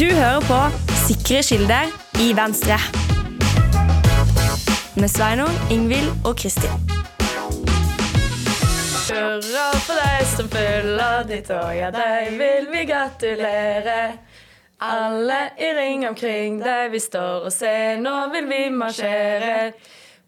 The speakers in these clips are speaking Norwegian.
Du hører på Sikre kilder i Venstre. Med Sveinung, Ingvild og Kristin. Hurra for deg som fyller ditt år, ja, deg vil vi gratulere. Alle i ring omkring deg, vi står og ser, nå vil vi marsjere.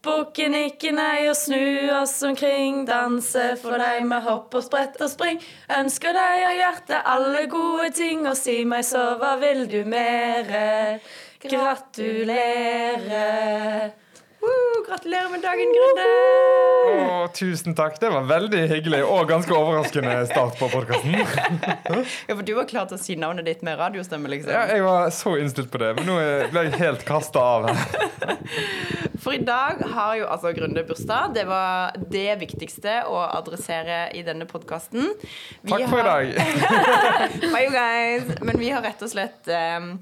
Bukke ikke nei og snu oss omkring, danse for deg med hopp og sprett og spring. Ønsker deg av hjertet alle gode ting, og si meg så, hva vil du mere? Gratulere. Woo, gratulerer med dagen, Grunde! Oh, tusen takk. Det var veldig hyggelig og ganske overraskende start på podkasten. Ja, for du var klar til å si navnet ditt med radiostemme, liksom. Ja, jeg var så innstilt på det, men nå ble jeg helt kasta av her. For i dag har jo altså Grunde bursdag. Det var det viktigste å adressere i denne podkasten. Takk for i dag. Bye, you guys. Men vi har rett og slett um,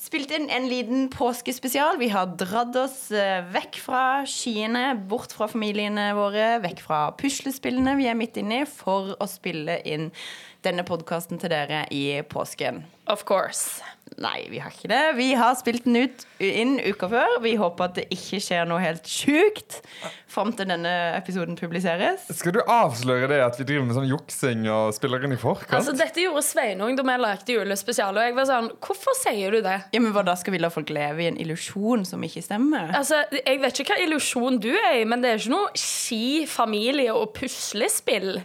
spilt inn en liten påskespesial. Vi har dratt oss eh, vekk fra skiene, bort fra familiene våre, vekk fra puslespillene vi er midt inni, for å spille inn denne podkasten til dere i påsken. Of course. Nei, vi har ikke det. Vi har spilt den ut inn uka før. Vi håper at det ikke skjer noe helt sjukt fram til denne episoden publiseres. Skal du avsløre det at vi driver med sånn juksing og spiller inn i forkant? Altså, dette gjorde Sveinung da vi lagde julespesial, og jeg var sånn Hvorfor sier du det? Ja, men hva da Skal vi la folk leve i en illusjon som ikke stemmer? Altså, Jeg vet ikke hva illusjon du er i, men det er ikke noe ski, familie og puslespill.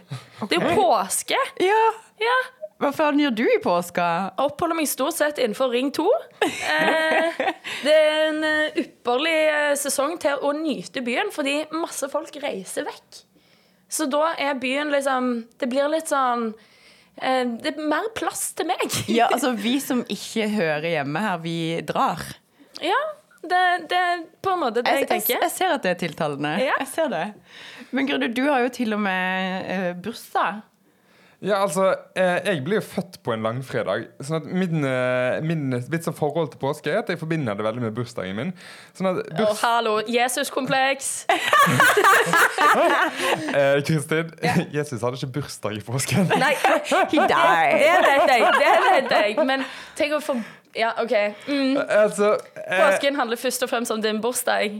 Det er jo påske. Ja, Ja, Hva faen gjør du i påska? Oppholder meg stort sett innenfor Ring 2. Eh, det er en eh, ypperlig eh, sesong til å nyte byen, fordi masse folk reiser vekk. Så da er byen liksom Det blir litt sånn eh, Det er mer plass til meg. Ja, altså Vi som ikke hører hjemme her, vi drar. Ja, det, det er på en måte det jeg Jeg, jeg, tenker. jeg ser at det er tiltalende. Ja. Jeg ser det. Men Grunde, du har jo til og med eh, bursdag. Ja, altså, eh, Jeg blir jo født på en langfredag. sånn at min, eh, min mitt sånn forhold til påske er at jeg forbinder det veldig med bursdagen min. Sånn at burs... oh, hallo, Jesuskompleks! eh, Kristin, Jesus hadde ikke bursdag i påsken. Nei, He det died. vet jeg. Det vet jeg. Men tenk å få Ja, OK. Mm. Altså, eh, Påsken handler først og fremst om din bursdag.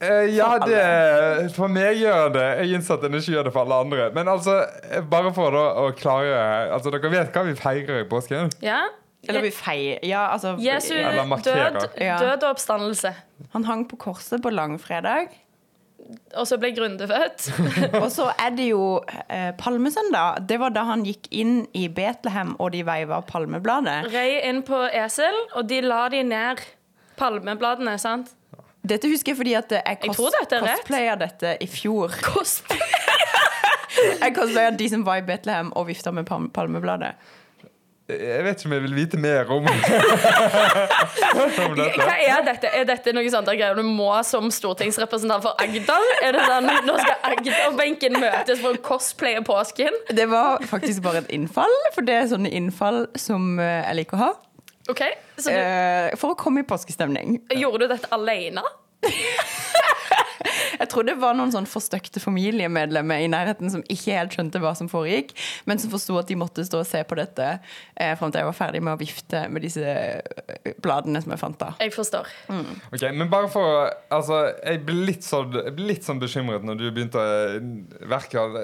Eh, ja, det For meg gjør det. Jeg innser at den ikke gjør det for alle andre. Men altså, eh, bare for da, å klare Altså, Dere vet hva vi feirer i påsken? Ja? Eller vi feier Ja, altså Jesu Eller død, død og oppstandelse. Han hang på korset på langfredag. Og så ble Grunde født. Og så er det jo eh, palmesøndag. Det var da han gikk inn i Betlehem, og de veiva palmebladet. Rei inn på esel, og de la de ned palmebladene, sant? Dette husker jeg fordi at jeg Jeg dette er rett. dette i fjor. Jeg cosplaya de som var i Betlehem og vifta med palm palmebladet. Jeg vet ikke om jeg vil vite mer om, om Hva er dette? Er dette noe sånt der greier du må som stortingsrepresentant for Agder? Er det sånn, Nå skal Agder-benken møtes for å cosplaye påsken? Det var faktisk bare et innfall, for det er sånne innfall som eh, jeg liker å ha. OK, så du, Eh, for å komme i påskestemning. gjorde du dette alene? Jeg tror det var noen sånn forstøkte familiemedlemmer i nærheten som ikke helt skjønte hva som foregikk, men som forsto at de måtte stå og se på dette eh, fram til jeg var ferdig med å vifte med disse eh, bladene som jeg fant da. Jeg forstår. Ok, men bare for å- Altså, jeg ble litt sånn, ble litt sånn bekymret når du begynte å verke av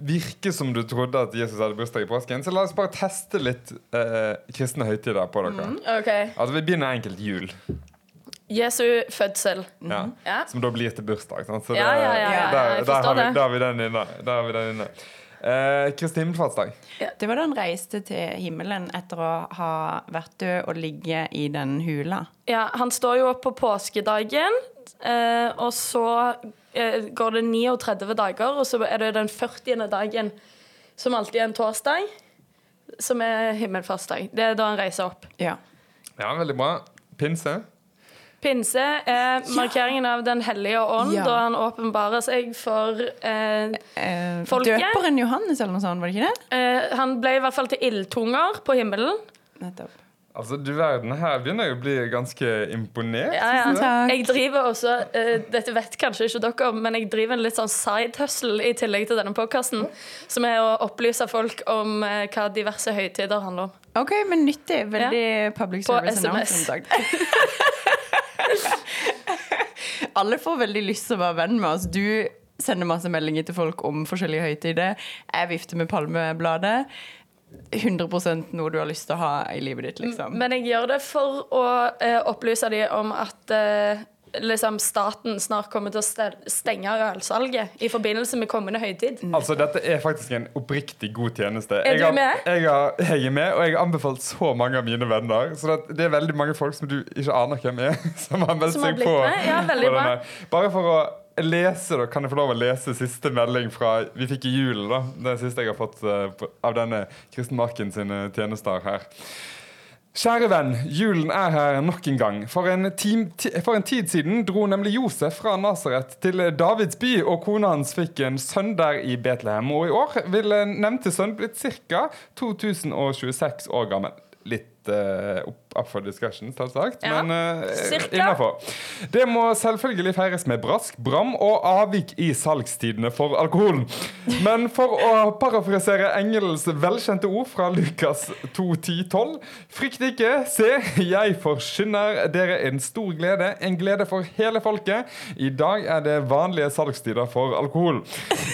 Virke som du trodde at Jesus hadde bursdag i påsken. Så la oss bare teste litt eh, kristne høytider på dere. OK. Altså, Vi begynner enkelt jul, Jesu fødsel. ja. Ja. som da blir til bursdag. Sant? Så det- ja, ja, ja, der, der, har vi, der har vi den inne. Der har vi den inne. Eh, Kristi himmelfartsdag. Det var da han reiste til himmelen etter å ha vært død og ligge i den hula. Ja, han står jo opp på påskedagen, eh, og så eh, går det 39 dager, og så er det den 40. dagen, som alltid er en torsdag, som er himmelfartsdag. Det er da han reiser opp. Ja. Ja, veldig bra. Pinse. Pinse er markeringen av Den hellige ånd, Ja. da han åpenbarer seg for eh, Eh, Folket? døperen Johannes eller noe sånt, var det ikke det? eh, Han ble i hvert fall til ildtunger på himmelen. Nettopp. Altså, du verden, Her begynner jeg å bli ganske imponert. Ja, ja. Takk. Jeg driver også eh, Dette vet kanskje ikke dere, men jeg driver en litt sånn side hustle i tillegg til denne podkasten, som er å opplyse folk om eh, hva diverse høytider handler om. OK, men nyttig. Veldig public service. På SMS. Alle får veldig lyst til å være venn med oss. Du sender masse meldinger til folk om forskjellige høytider. Jeg vifter med palmebladet. 100% noe du har lyst til å ha i livet ditt, liksom. Men jeg gjør det for å eh, opplyse dem om at eh, liksom staten snart kommer til å stenge ølsalget i forbindelse med kommende høytid. Altså, Dette er faktisk en oppriktig god tjeneste. Er jeg du har, med? Jeg, har, jeg er med, og jeg har anbefalt så mange av mine venner. Så det, det er veldig mange folk som du ikke aner hvem er, som har meldt seg på. Ja. Bare for å lese, da, kan jeg få lov å lese siste melding fra vi fikk i julen. da. Det siste jeg har fått uh, av denne Kristen Marken sine tjenester her. Kjære venn, julen er her nok en gang. For en, tim, for en tid siden dro nemlig Josef fra Nasaret til Davids by, og kona hans fikk en sønn der i Betlehem. Og i år ville nevnte sønn blitt ca. 2026 år gammel. Litt uh, up for discussion, selvsagt, Ja, men uh, innafor. Det må selvfølgelig feires med brask, bram og avvik i salgstidene for alkoholen. Men for å parafrasere engelens velkjente ord fra Lukas 2.10.12.: Frykt ikke, se, jeg forsyner dere en stor glede, en glede for hele folket. I dag er det vanlige salgstider for alkohol.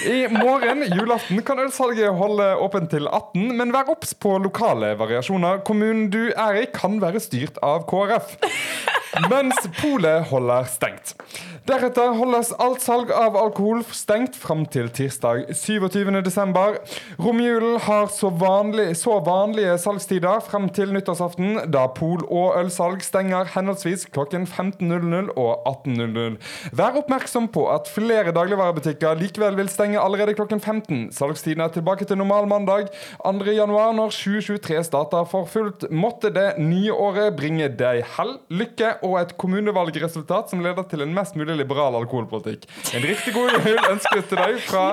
I morgen, julaften, kan ølsalget holde åpent til 18, men vær obs på lokale variasjoner. Kommunen du Erik, kan være styrt av KrF. Mens polet holder stengt. Deretter holdes alt salg av alkohol stengt fram til tirsdag 27. desember. Romjulen har så, vanlig, så vanlige salgstider frem til nyttårsaften, da pol- og ølsalg stenger henholdsvis klokken 15.00 og 18.00. Vær oppmerksom på at flere dagligvarebutikker likevel vil stenge allerede klokken 15. Salgstiden er tilbake til normal mandag 2. januar når 2023 starter for fullt. Måtte det nye året bringe deg hell, lykke og et kommunevalgresultat som leder til en mest mulig liberal alkoholpolitikk. En riktig god jul ønskes til deg, fra,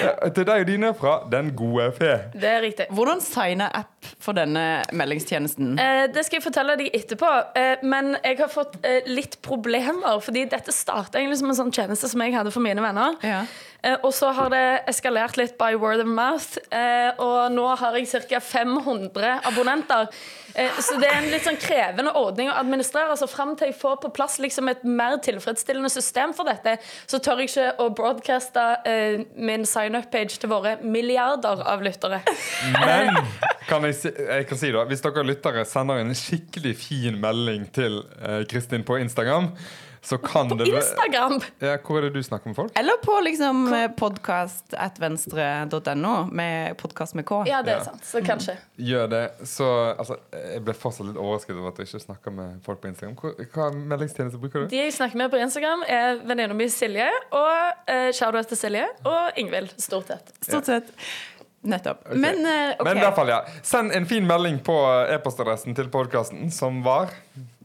eh, til deg og dine fra Den gode fe. Det er riktig. Hvordan signer app for denne meldingstjenesten? Eh, det skal jeg fortelle deg etterpå, eh, men jeg har fått eh, litt problemer. Fordi dette starta egentlig som en sånn tjeneste som jeg hadde for mine venner. Ja. Eh, og så har det eskalert litt by word of mouth, eh, og nå har jeg ca. 500 abonnenter. Eh, så det er en litt sånn krevende ordning å administrere. Så Fram til jeg får på plass liksom et mer tilfredsstillende system for dette, så tør jeg ikke å broadcaste min sign-up-page til våre milliarder av lyttere. Men kan jeg, si, jeg kan si da, hvis dere lyttere sender en skikkelig fin melding til Kristin på Instagram, så kan det Instagram! Ja, hvor er det du snakker med folk? Eller på liksom podkast.venstre.no, med podkast med K. Ja, det er Ja. sant. Så kanskje. Gjør det. Så altså, jeg ble fortsatt litt overrasket over at du ikke snakker med folk på Instagram. Hva, hva meldingstjeneste bruker du? De jeg snakker med på Instagram, er venninna mi Silje, og eh, shout-out til Silje, og Ingvild, stort sett. Stort sett. Nettopp. Okay. Men eh, OK. Men i hvert fall, ja. Send en fin melding på e-postadressen til podkasten, som var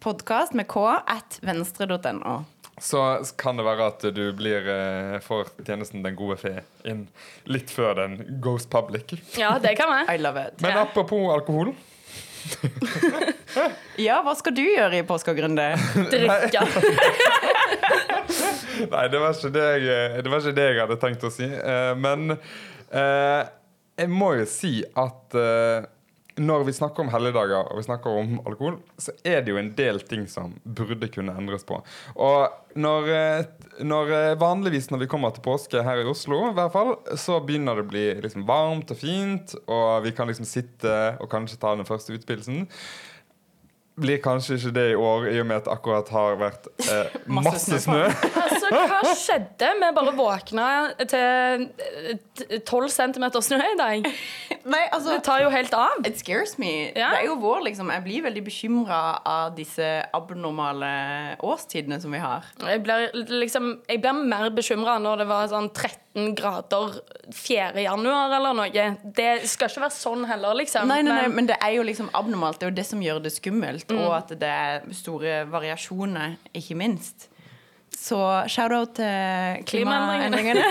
Podkast med K at venstre.no. Så kan det være at du blir eh, får tjenesten Den gode fe inn litt før den goes public. Ja, det kan jeg I love it. Men apropos alkohol. Ja, hva skal du gjøre i påska, Grunde? Drikke. Nei, det var, ikke det, jeg, det var ikke det jeg hadde tenkt å si. Eh, men eh, jeg må jo si at uh, når vi snakker om helligdager og vi snakker om alkohol, så er det jo en del ting som burde kunne endres på. Og når, eh, når eh, vanligvis når vi kommer til påske her i Oslo, i hvert fall, så begynner det å bli liksom varmt og fint, og vi kan liksom sitte og kanskje ta den første utspillelsen. Blir kanskje ikke det i år, i og med at det akkurat har vært eh, Masse masse snø hva skjedde? Vi bare våkna til eh, 12 cm snø i dag. Nei, altså Det tar jo helt av. It scares me. Ja. Det er jo vår, liksom. Jeg blir veldig bekymra av disse abnormale årstidene som vi har. Jeg blir, liksom, jeg blir mer bekymra når det var sånn 13 grader 4. januar eller noe. Det skal ikke være sånn heller, liksom. Nei, nei, nei, Men- men det er jo liksom abnormalt. Det er jo det som gjør det skummelt. Og at det er store variasjoner, ikke minst. Så shout-out til klimaendringene.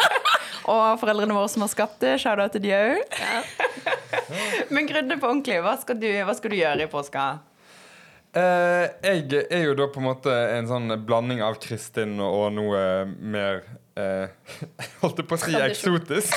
og foreldrene våre som har skapt det. Shout-out til de òg. men Grunde på ordentlig, hva skal, du, hva skal du gjøre i påska? Eh, jeg er jo da på en måte en sånn blanding av Kristin og noe mer eh, Holdt jeg på å si eksotisk.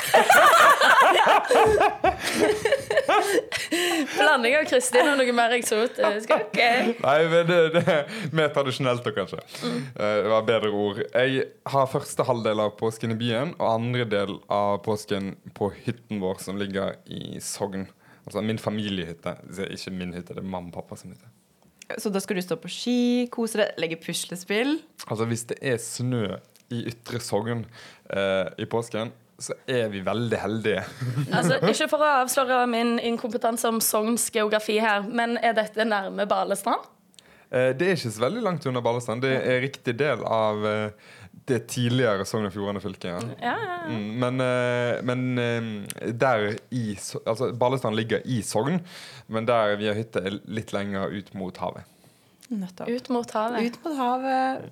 Blanding av Kristin og noe mer eksotisk. Ok. Nei, men det, det er mer tradisjonelt da, kanskje. Uh, Det var bedre ord. Jeg har første halvdel av påsken i byen, og andre del av påsken på hytten vår som ligger i Sogn. Altså min familiehytte. Ikke min hytte, det er mamma og pappa sin hytte. Så da skal du stå på ski, kose deg, legge puslespill. Altså Hvis det er snø i Ytre Sogn eh, i påsken, så er vi veldig heldige. Altså, ikke for å avsløre min inkompetanse om Sogns geografi her, men er dette nærme Balestrand? Eh, det er ikke så veldig langt unna Balestrand. Det er riktig del av eh, det tidligere Sogn og Fjordane fylke. Ja. Ja, ja, ja. Mm, men eh, men eh, der i Altså Balestrand ligger i Sogn, men der vi har hytte, er litt lenger ut mot havet. Nettopp. Ut mot havet. Ut mot havet.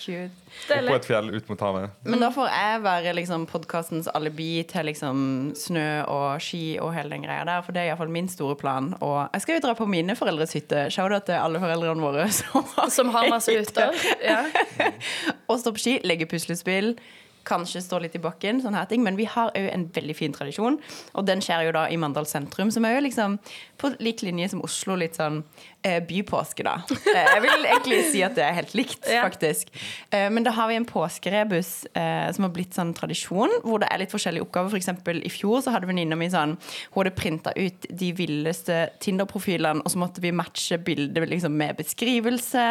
Cute. Og på et fjell ut mot havet. Men da får jeg være liksom podkastens alibi til liksom snø og ski og hele den greia der, for det er iallfall min store plan. Og jeg skal jo dra på mine foreldres hytte. Shout-out til alle foreldrene våre som har, Som har masse hytter. Ja. og stå på ski, legge puslespill. Kanskje står litt i bakken, sånne her ting. Men vi har òg en veldig fin tradisjon, og den skjer jo da i Mandal sentrum, som er jo liksom på lik linje som Oslo, litt sånn eh, bypåske, da. Eh, jeg vil egentlig si at det er helt likt, Ja. faktisk. Eh, men da har vi en påskerebus eh, som har blitt sånn tradisjon, hvor det er litt forskjellige oppgaver. For eksempel i fjor så hadde venninna mi sånn Hun hadde printa ut de villeste Tinder-profilene, og så måtte vi matche bildet liksom, med beskrivelse.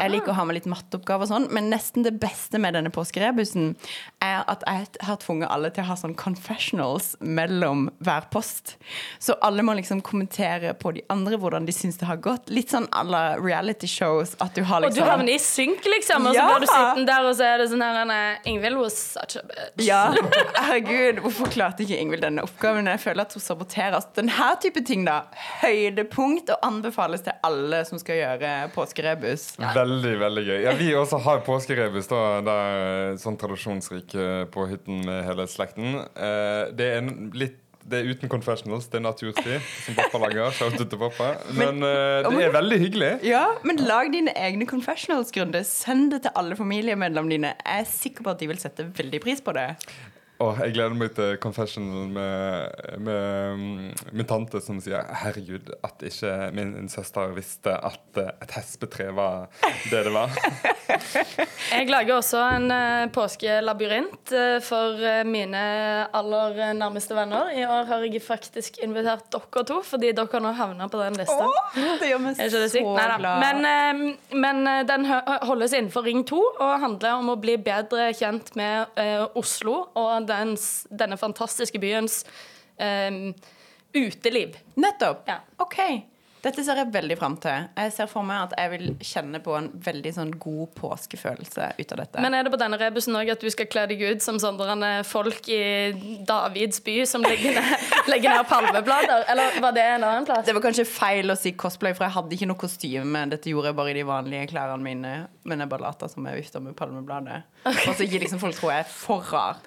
Jeg liker å ha med litt matteoppgaver og sånn, men nesten det beste med denne påskerebusen er at jeg har tvunget alle til å ha sånn confessionals mellom hver post. Så alle må liksom kommentere på de andre hvordan de syns det har gått. Litt sånn à la reality shows. At du har Og du liksom havner i synk, liksom, og så Ja. blir du sittende der, og så er det sånn her Ingvild was such a bitch. Ja, herregud, hvorfor klarte ikke Ingvild denne oppgaven? Jeg føler at hun saboterer Altså, Denne type ting, da. Høydepunkt og anbefales til alle som skal gjøre påskerebus. Veldig, veldig gøy. Ja, Vi også har påskerebus, da, der, sånn tradisjonsrik eh, på hytten med hele slekten. Eh, Det er en litt det er uten confessionals, det er naturtid, som pappa lager. Pappa. Men eh, det er veldig hyggelig. Ja, men lag dine egne confessionals, Grunde. Send det til alle familiemedlemmene dine. Jeg er sikker på at de vil sette veldig pris på det. Åh, jeg gleder meg til confessional med, med min tante som sier Herregud, at ikke min søster visste at eh, et hespetre var det det var. Jeg lager også en uh, påskelabyrint eh, for eh, mine aller eh, nærmeste venner. I år har jeg faktisk invitert dere to, fordi dere nå havner på den lista. det gjør meg Er så sykt? Glad. Men, eh, men eh, den holdes innenfor Ring 2 og handler om å bli bedre kjent med eh, Oslo og dens, denne fantastiske byens um, uteliv. Nettopp. Ja. OK. Dette ser jeg veldig fram til. Jeg ser for meg at jeg vil kjenne på en veldig sånn god påskefølelse ut av dette. Men er det på denne rebusen òg at du skal kle deg ut som sånne folk i Davids by som legger ned, legger ned palmeblader? Eller var det en annen plass? Det var kanskje feil å si cosplay, for jeg hadde ikke noe kostyme. Dette gjorde jeg bare i de vanlige klærne mine. Men jeg bare later som jeg vifter med palmebladet. Og så gir liksom folk tror jeg er for rar.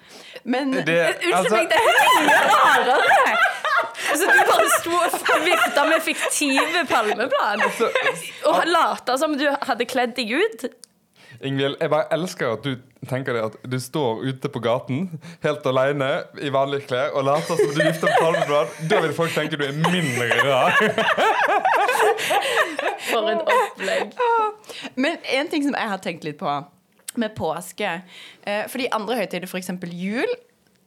Men Det, Unnskyld altså, meg, det er mye rarere! Altså, du bare sto og vifta med fiktive palmeblad. Og lata som du hadde kledd deg ut. Ingvild, jeg bare elsker at du tenker det at du står ute på gaten helt alene i vanlige klær og later som du vifter med palmeblad. Da vil folk tenke du er mindre rar. For et opplegg. Men en ting som jeg har tenkt litt på med påske eh, Fordi andre høytider, f.eks. jul,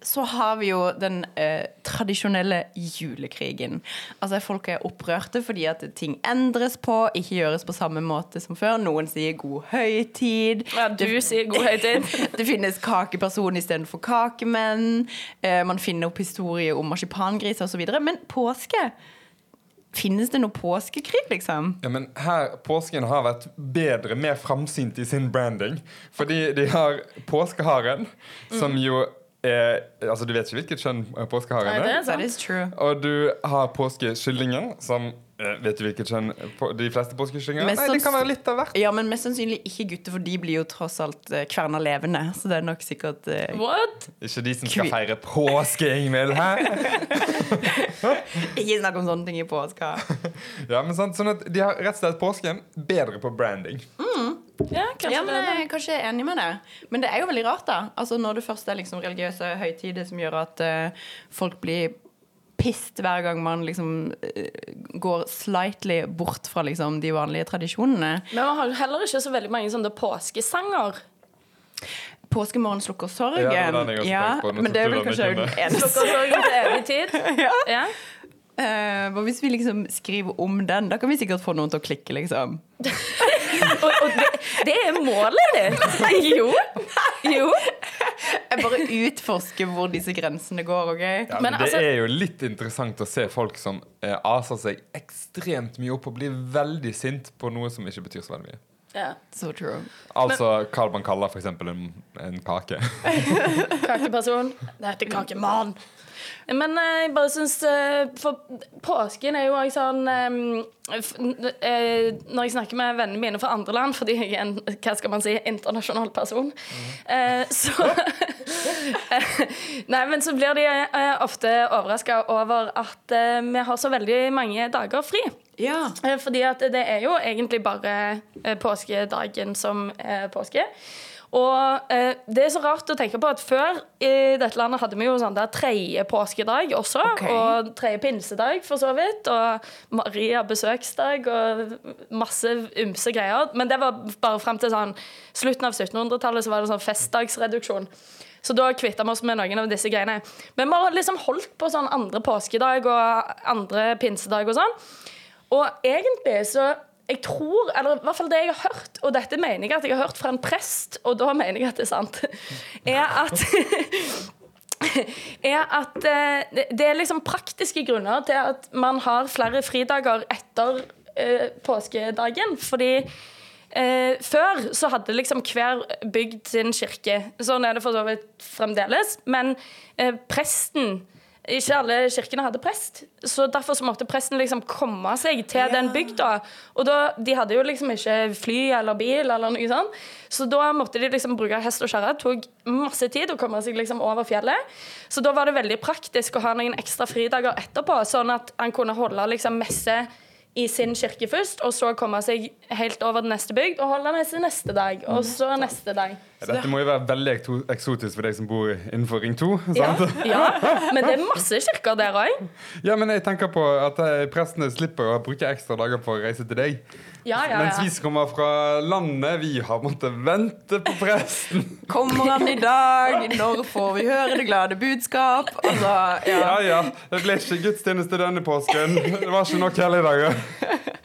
så har vi jo den eh, tradisjonelle julekrigen. Altså Folk er opprørte fordi at ting endres på, ikke gjøres på samme måte som før. Noen sier 'god høytid'. Ja, du sier god høytid. Det finnes kakeperson istedenfor kakemenn. Eh, man finner opp historier om marsipangriser osv. Men påske Finnes det noe påskekrig, liksom? Ja, men her, Påsken har vært bedre, mer framsynt i sin branding. Fordi de har påskeharen, som jo er Altså, du vet ikke hvilket kjønn påskeharen Nei, det er? That is true. Og du har påskekyllingen, som eh, Vet du hvilket kjønn de fleste påskekyllinger Nei, det kan være litt av hvert. Ja, men mest sannsynlig ikke gutter, for de blir jo tross alt eh, kverna levende. Så det er nok sikkert uh, What? Ikke de som skal Kvi- feire påske, Ingvild. Hæ? Ikke snakk om sånne ting i påska. Ja, men sant, sånn at De har rett og slett påsken bedre på branding. Ja, kanskje Ja, men det. jeg er enig med det. Men det er jo veldig rart, da. Altså Når det først er liksom religiøse høytider som gjør at uh, folk blir pissed hver gang man liksom eh, går slightly bort fra liksom de vanlige tradisjonene. Men man har heller ikke så veldig mange sånne påskesanger. Påskemorgen slukker sorgen. Ja, det var den jeg også tenkte på, men det er vel kanskje den eneste. Slukker sorgen til evig tid. Ja. Ja. Uh, hvis vi liksom skriver om den, da kan vi sikkert få noen til å klikke, liksom. Og, og det, det er målet ditt. Jo. Jo. Jeg bare utforsker hvor disse grensene går, OK? Ja, Men men det altså- er jo litt interessant å se folk som eh, aser seg ekstremt mye opp og blir veldig sint på noe som ikke betyr så veldig mye. Ja. So true. Altså hva man kaller f.eks. En, en kake. Kakeperson. Det heter kakemann. Men eh, jeg bare syns eh, For påsken er jo òg sånn eh, Når jeg snakker med vennene mine fra andre land, fordi jeg er en hva skal man si, internasjonal person, eh, så Nei, men så blir de ofte overraska over at vi har så veldig mange dager fri. Ja. Eh, Fordi at det er jo egentlig bare eh, påskedagen som er påske. Og eh, det er så rart å tenke på at før i dette landet hadde vi jo sånn der tredje påskedag også. Okay. Og tredje pinsedag, for så vidt. Og Maria besøksdag og masse ymse greier. Men det var bare frem til sånn slutten av 1700-tallet så var det sånn festdagsreduksjon. Så da kvitta vi oss med noen av disse greiene. Men vi har liksom holdt på sånn andre påskedag og andre pinsedag og sånn. Og egentlig så jeg tror, eller i hvert fall det jeg har hørt, og dette mener jeg at jeg har hørt fra en prest, og da mener jeg at det er sant, er at er at eh, det- er liksom praktiske grunner til at man har flere fridager etter eh, påskedagen. Fordi eh, før så hadde liksom hver bygd sin kirke. Sånn er det for så vidt fremdeles. Men eh, presten ikke alle kirkene hadde prest, så derfor så måtte presten liksom komme seg til den bygda. Og da, De hadde jo liksom ikke fly eller bil, eller noe sånt, så da måtte de liksom bruke hest og kjerre. tok masse tid å komme seg liksom over fjellet. Så da var det veldig praktisk å ha noen ekstra fridager etterpå, sånn at han kunne holde liksom messe i sin kirke først, og så komme seg helt over til neste bygd og holde messe neste dag, og så neste dag. Dette må jo være veldig eksotisk for deg som bor innenfor Ring 2. Ja, Sant? ja, men det er masse kirker der òg. Ja, men jeg tenker på at eh, prestene slipper å bruke ekstra dager på å reise til deg. Ja, ja, Mens vi som kommer fra landet, vi har måttet vente på presten. Kommer han i dag? Når får vi høre det glade budskap? Altså, ja. Ja ja, det ble ikke gudstjeneste denne påsken. Det var ikke nok helligdager.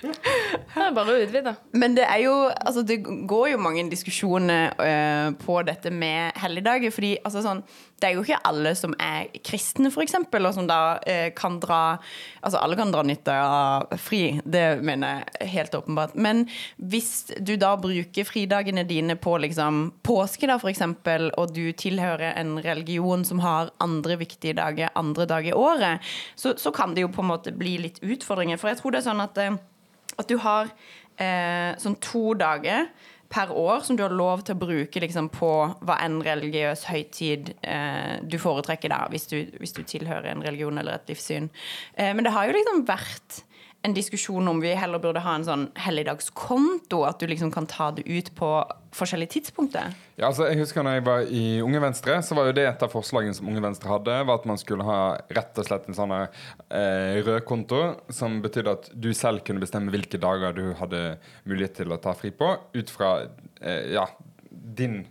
Det er bare å utvide. Men det er jo Altså, det går jo mange diskusjoner eh, på dette med helligdager. Fordi altså sånn Det er jo ikke alle som er kristne, for eksempel, og som da eh, kan dra Altså, alle kan dra nytte av fri. Det mener jeg helt åpenbart. Men hvis du da bruker fridagene dine på liksom påske, da, for eksempel, og du tilhører en religion som har andre viktige dager andre dager i året, så, så kan det jo på en måte bli litt utfordringer. For jeg tror det er sånn at eh, at du har eh, sånn to dager per år som du har lov til å bruke liksom, på hva enn religiøs høytid eh, du foretrekker da, hvis du, hvis du tilhører en religion eller et livssyn. Eh, men det har jo liksom vært en diskusjon om vi heller burde ha en sånn helligdagskonto, at du liksom kan ta det ut på forskjellige tidspunkter. Ja, altså, jeg husker når jeg var i Unge Venstre, så var jo det et av forslagene som Unge Venstre hadde, var at man skulle ha rett og slett en sånn eh, rød konto, som betydde at du selv kunne bestemme hvilke dager du hadde mulighet til å ta fri på, ut fra eh, ja, din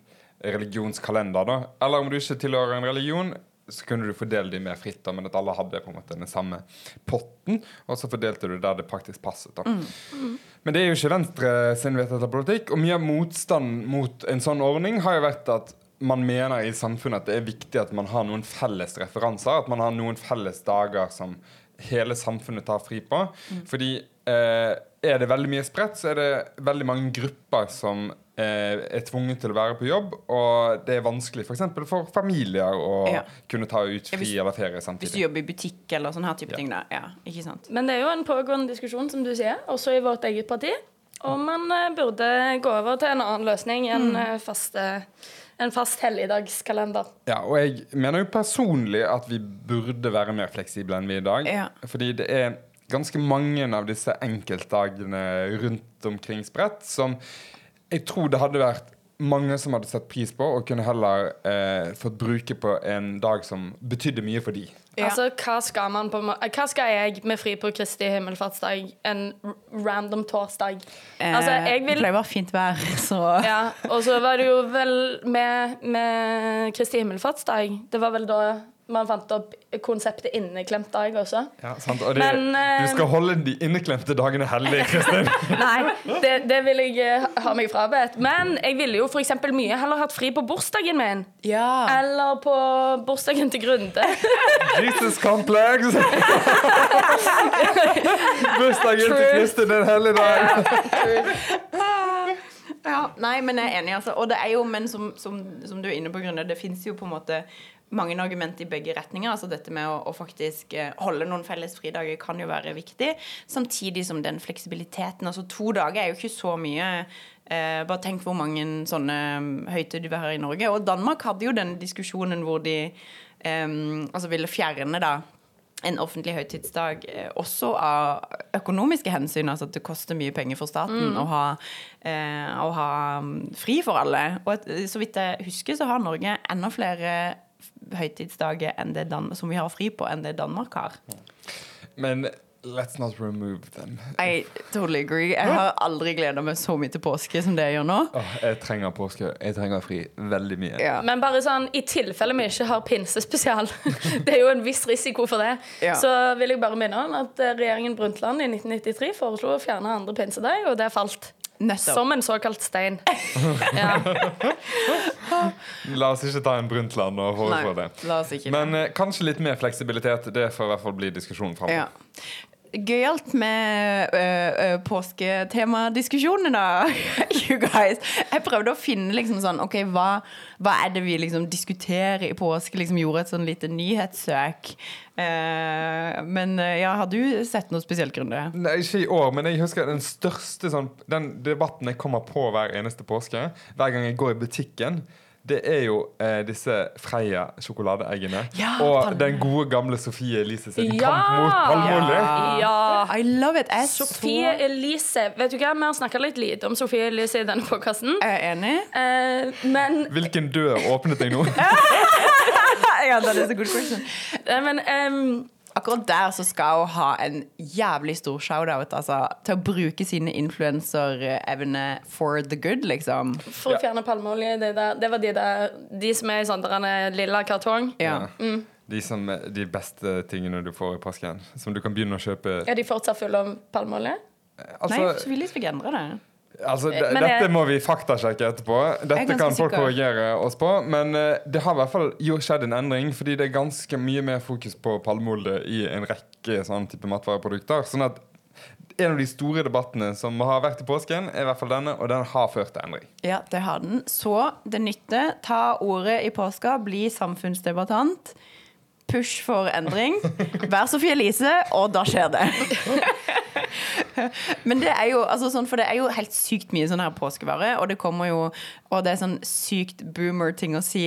religionskalender, da. Eller om du ikke tilhører en religion, så kunne du fordele de mer fritt, da, men at alle hadde på en måte den samme potten, og så fordelte du der det praktisk passet. da. Men det er jo ikke Venstre sin vedtatte politikk, og mye av motstand mot en sånn ordning har jo vært at man mener i samfunnet at det er viktig at man har noen felles referanser, at man har noen felles dager som hele samfunnet tar fri på. Fordi eh, er det veldig mye spredt, så er det veldig mange grupper som eh, er tvunget til å være på jobb, og det er vanskelig f.eks. For, for familier å Ja. kunne ta ut Ja, fri hvis- eller ferie samtidig. Hvis du jobber i butikk eller sånne her type ting, da. Ja, ikke sant? Men det er jo en pågående diskusjon, som du sier, også i vårt eget parti. Og man eh, burde gå over til en annen løsning enn mm. faste, en fast helligdagskalender. Ja, og jeg mener jo personlig at vi burde være mer fleksible enn vi er i dag. Ja. Fordi det er ganske mange av disse enkeltdagene rundt omkring spredt som jeg tror det hadde vært mange som hadde sett pris på, og kunne heller eh, fått bruke på en dag som betydde mye for de. Ja. Altså, hva skal man på Hva skal jeg med fri på Kristi himmelfartsdag en random torsdag? Altså, jeg Det vil pleier å være fint vær, så Ja, og så var det jo vel med, med Kristi himmelfartsdag Det var vel da man fant opp konseptet inneklemt dag også. Ja, sant? Og det, Men, eh, du skal holde de inneklemte dagene hellige, Kristin. Nei, det, det vil jeg eh, ha meg frabedt. Men jeg ville jo eksempel mye heller hatt fri på bursdagen min. Ja. Eller på bursdagen til Grunde. Jesus complex! Bursdagen til Kristin Kristin en hellig dag. Ja, nei, men jeg er enig, altså. Og det er jo, men som, som, som du er inne på, Grunne, det fins jo på en måte mange argumenter i begge retninger. altså Dette med å, å faktisk eh, holde noen felles fridager kan jo være viktig. Samtidig som den fleksibiliteten. altså To dager er jo ikke så mye. Eh, bare tenk hvor mange sånne um, høytider vi har i Norge. Og Danmark hadde jo den diskusjonen hvor de eh, altså ville fjerne da en offentlig høytidsdag eh, også av økonomiske hensyn. Altså at det koster mye penger for staten å ha, eh, å ha mm, fri for alle. Og et, så vidt jeg husker, så har Norge enda flere høytidsdager enn det Dan som vi har fri på, enn det Danmark har. Men let's not remove them. I totally agree. Jeg har aldri gleda meg så mye til påske som det jeg gjør nå. Oh, jeg trenger påske. Jeg trenger fri veldig mye. Ja. Men bare sånn, i tilfelle vi ikke har pinsespesial, det er jo en viss risiko for det, Ja. så vil jeg bare minne om at eh, regjeringen Brundtland i 1993 foreslo å fjerne andre pinsedag, og det falt. Nettopp. Som en såkalt stein. Ja. La oss ikke ta en Brundtland og foreslå det. la oss ikke Men eh, kanskje litt mer fleksibilitet. Det får i hvert fall bli diskusjonen framover. Ja. Gøyalt med uh, påsketemadiskusjonene, da. you guys. Jeg prøvde å finne liksom sånn OK, hva, hva er det vi liksom diskuterer i påske? Liksom Gjorde et sånn lite nyhetssøk. Uh, men ja, har du sett noe spesielt, Grunde? Nei, ikke i år, men jeg husker den største sånn, Den debatten jeg kommer på hver eneste påske, hver gang jeg går i butikken, det er jo eh, disse Freia sjokoladeeggene. Ja, og den gode, gamle Sofie Elise sin Ja! kamp mot palmeolje. ja. I love it. Jeg Sofie så Elise. Vet du hva, Vi har snakka litt lite om Sofie Elise i denne podkasten. Jeg enig. Eh, men, Hvilken dør åpnet deg nå? ja, det er så good question. men ehm, Akkurat der så skal hun ha en jævlig stor shout-out altså, til å bruke sine influenserevner for the good, liksom. for å fjerne palmeolje, det, der, det var de der De som er i sånn der lilla kartong. Ja. De, som, de beste tingene du får i påsken. Som du kan begynne å kjøpe. Er de fortsatt fulle av palmeolje? Nei, Altså, så vil de ikke endre det. Altså, det, dette må vi faktasjekke etterpå. Er Dette kan folk sikker. korrigere oss på. Men eh, det har i hvert fall jo skjedd en endring, fordi det er ganske mye mer fokus på palmeolje i en rekke sånn type matvareprodukter. Sånn at en av de store debattene som har vært i påsken, er i hvert fall denne, og den har ført til endring. Ja, det har den. Så det nytter. Ta ordet i påska, bli samfunnsdebattant. Push for endring. Vær Sofie Elise, og da skjer det. Men det er jo altså sånn, for det er jo helt sykt mye sånn her påskevare, og det kommer jo Og det er sånn sykt boomer-ting å si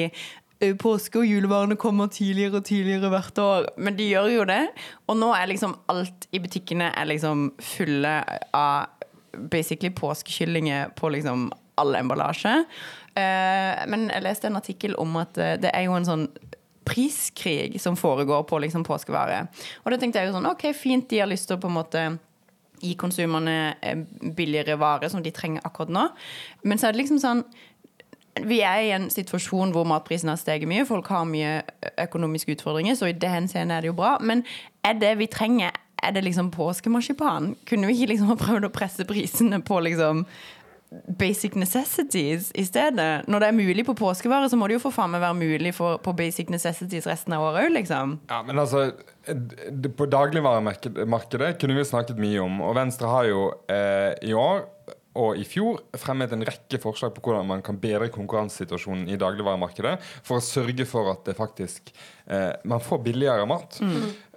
«Eh, Påske- og julevarene kommer tidligere og tidligere hvert år. Men de gjør jo det. Og nå er liksom alt i butikkene er liksom fulle av basically påskekyllinger på liksom all emballasje. Eh, men jeg leste en artikkel om at eh, det er jo en sånn priskrig som foregår på liksom påskevare. Og da tenkte jeg jo sånn OK, fint, de har lyst til å på en måte gi konsumerne billigere varer som de trenger akkurat nå. Men så er det liksom sånn vi er i en situasjon hvor matprisene har steget mye. Folk har mye økonomiske utfordringer, så i det henseende er det jo bra. Men er det vi trenger, er det liksom påskemarsipan? Kunne vi ikke liksom ha prøvd å presse prisene på liksom basic necessities i stedet? Når det er mulig på påskevare, så må det jo for faen meg være mulig for, på basic necessities resten av året òg, liksom. Ja, men altså På dagligvaremarkedet kunne vi snakket mye om, og Venstre har jo eh, i år og i fjor fremmet en rekke forslag på hvordan man kan bedre konkurransesituasjonen i dagligvaremarkedet for å sørge for at det faktisk eh, man får billigere mat.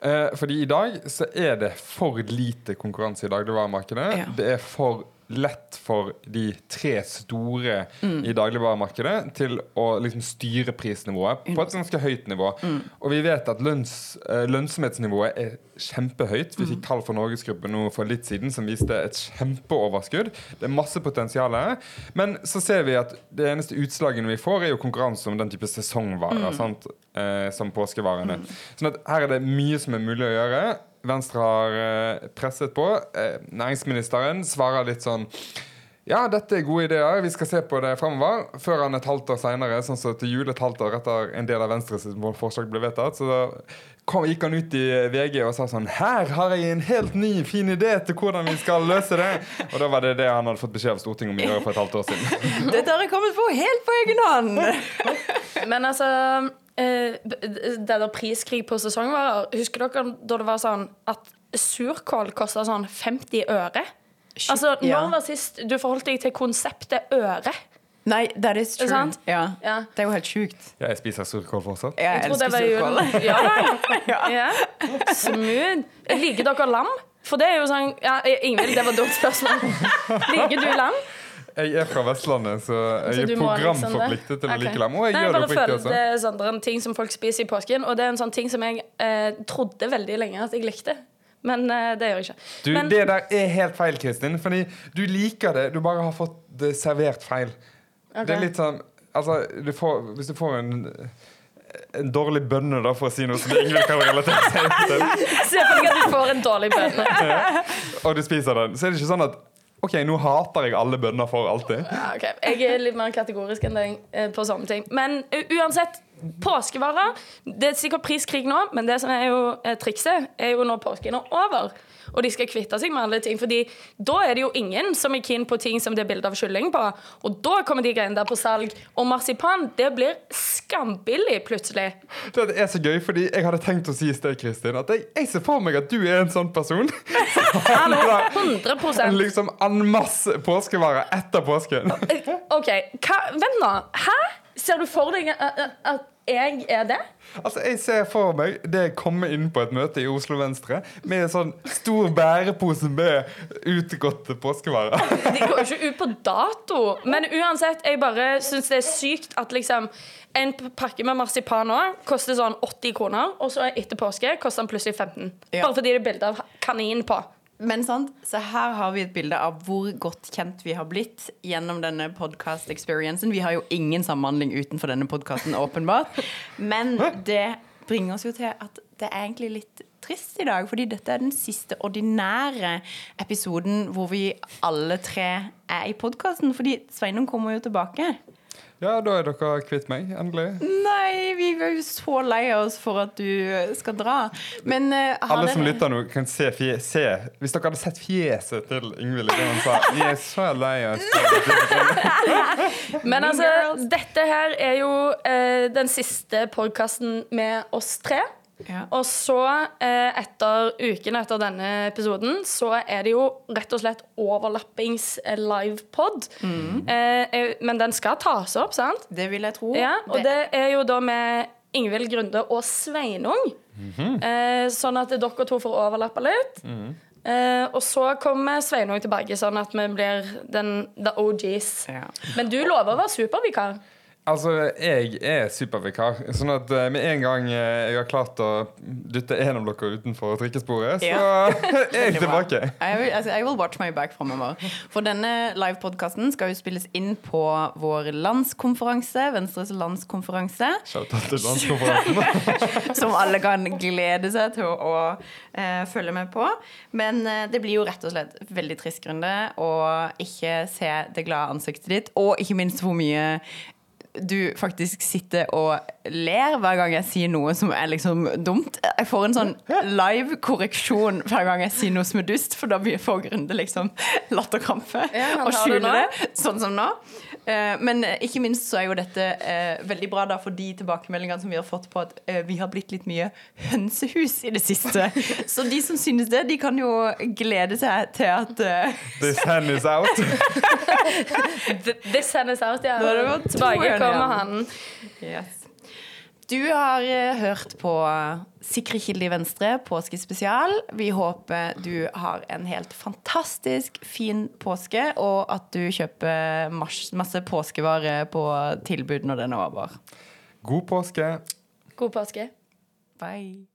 Eh, fordi i dag så er det for lite konkurranse i dagligvaremarkedet. Ja. Det er for lett for de tre store i dagligvaremarkedet til å liksom styre prisnivået på et ganske høyt nivå. Og vi vet at lønns, eh, lønnsomhetsnivået er kjempehøyt. Vi fikk tall for Norgesgruppen nå for litt siden som viste et kjempeoverskudd. Det er masse potensial her. Men så ser vi at det eneste utslagene vi får, er jo konkurranse om den type sesongvarer. Sant? Eh, som påskevarene. Sånn at her er det mye som er mulig å gjøre. Venstre har eh, presset på. Eh, næringsministeren svarer litt sånn ja, dette er gode ideer. Vi skal se på det fremover. Før han et halvt år senere, sånn som til jul et halvt år etter en del av Venstres forslag ble vedtatt, så kom, gikk han ut i VG og sa sånn Her har jeg en helt ny, fin idé til hvordan vi skal løse det! Og da var det det han hadde fått beskjed av Stortinget om å gjøre for et halvt år siden. Dette har jeg kommet på helt på egen hånd! Men altså eh, Det der priskrig på sesongvarer Husker dere da det var sånn at surkål kosta sånn 50 øre? Altså, Ja. Når var sist du forholdt deg til konseptet øre? Nei, that is true. Det Ja. Ja. Det er jo helt sjukt. Ja, jeg spiser surkål fortsatt. Jeg, Jeg elsker surkål. Ja, ja. Smooth. Liker dere lam? For det er jo sånn ja, Ingvild, det var et dumt spørsmål. Liker du lam? Jeg er fra Vestlandet, så jeg er liksom programforpliktet til å like lam. Og jeg Nei, gjør det oppriktig føler. Det er det en ting som folk spiser i påsken, og det er en sånn ting som jeg eh, trodde veldig lenge at jeg likte. Men eh, det gjør jeg ikke. Du, Men, Det der er helt feil, Kristin. Fordi du liker det, du bare har fått det servert feil. Okay. Det er litt sånn Altså, du får, hvis du får en en dårlig bønne, da, for å si noe som Ingrid kan relatere seg til, Se for deg at du får en dårlig bønne. og du spiser den, så er det ikke sånn at OK, nå hater jeg alle bønner for alltid. Ja, okay. Jeg er litt mer kategorisk enn deg eh, på sånne ting. Men uansett, påskevarer Det er sikkert priskrig nå, men det som er jo eh, trikset, er jo når påsken er over. Og de skal kvitte seg med alle ting. Fordi da er det jo ingen som er keen på ting som det er bilde av kylling på. Og da kommer de greiene der på salg. Og marsipan, det blir skambillig plutselig. Det er så gøy, fordi jeg hadde tenkt å si i sted, Kristin, at jeg, jeg ser for meg at du er en sånn person. Hallo, En 100 liksom en masse påskevarer etter påsken. OK, hva, vent nå. Hæ? Ser du for deg at, at- at jeg er det? Altså, Jeg ser for meg det komme inn på et møte i Oslo Venstre med en sånn stor bærepose med utgåtte påskevarer. De går jo ikke ut på dato. Men uansett, jeg bare syns det er sykt at liksom en pakke med marsipan nå koster sånn 80 kroner, og så etter påske koster den plutselig 15. Ja. Bare fordi det er bilde av kanin på. Men sant, så her har vi et bilde av hvor godt kjent vi har blitt gjennom denne podcast-experiencen. Vi har jo ingen samhandling utenfor denne podkasten, åpenbart. Men det bringer oss jo til at det er egentlig litt trist i dag, fordi dette er den siste ordinære episoden hvor vi alle tre er i podkasten. Fordi Sveinung kommer jo tilbake. Ja, da er dere kvitt meg. Endelig. Nei, vi var jo så lei oss for at du skal dra. Men uh, Alle som lytter nå, kan se, fje, se Hvis dere hadde sett fjeset til Ingvild idet hun sa Vi er så lei oss. Men altså, dette her er jo uh, den siste podkasten med oss tre. Ja. Og så, eh, etter uken etter denne episoden, så er det jo rett og slett overlappings eh, livepod. Mm. Eh, men den skal tas opp, sant? Det vil jeg tro. Ja, og det er jo da med Ingvild Grunde og Sveinung. eh, sånn at dere to får overlappe litt. Eh, og så kommer Sveinung tilbake, sånn at vi blir den, the OGs. Ja. Men du lover å være supervikar. Altså, jeg er supervikar. Sånn at eh, med en gang eh, jeg har klart å dytte en av dere utenfor trikkesporet, så er jeg tilbake. I will, altså, I will watch my back framover. For denne livepodkasten skal jo spilles inn på vår landskonferanse, Venstres landskonferanse, som alle kan glede seg til å, eh, følge med på. Men uh, det blir jo rett og slett veldig trist Grunde å ikke se det glade ansiktet ditt, og ikke minst hvor mye du faktisk sitter og ler hver gang jeg sier noe som er liksom dumt. Jeg får en sånn live korreksjon hver gang jeg sier noe som er dust, for da blir- får Grunde liksom latterkrampe Ja, og skjuler det, sånn som nå. Eh, Men eh, ikke minst så er jo dette eh, veldig bra da for de tilbakemeldingene som vi har fått på at vi har blitt litt mye hønsehus i det siste. Så de som synes det, de kan jo glede seg til at This hand is out. This hand is out, ja. Er Tilbake kommer han. Yes. Du har eh, hørt på Sikre kilder i Venstre, påskespesial. Vi håper du har en helt fantastisk fin påske, og at du kjøper masse påskevarer på tilbud når den er over. God påske. God påske. Bye.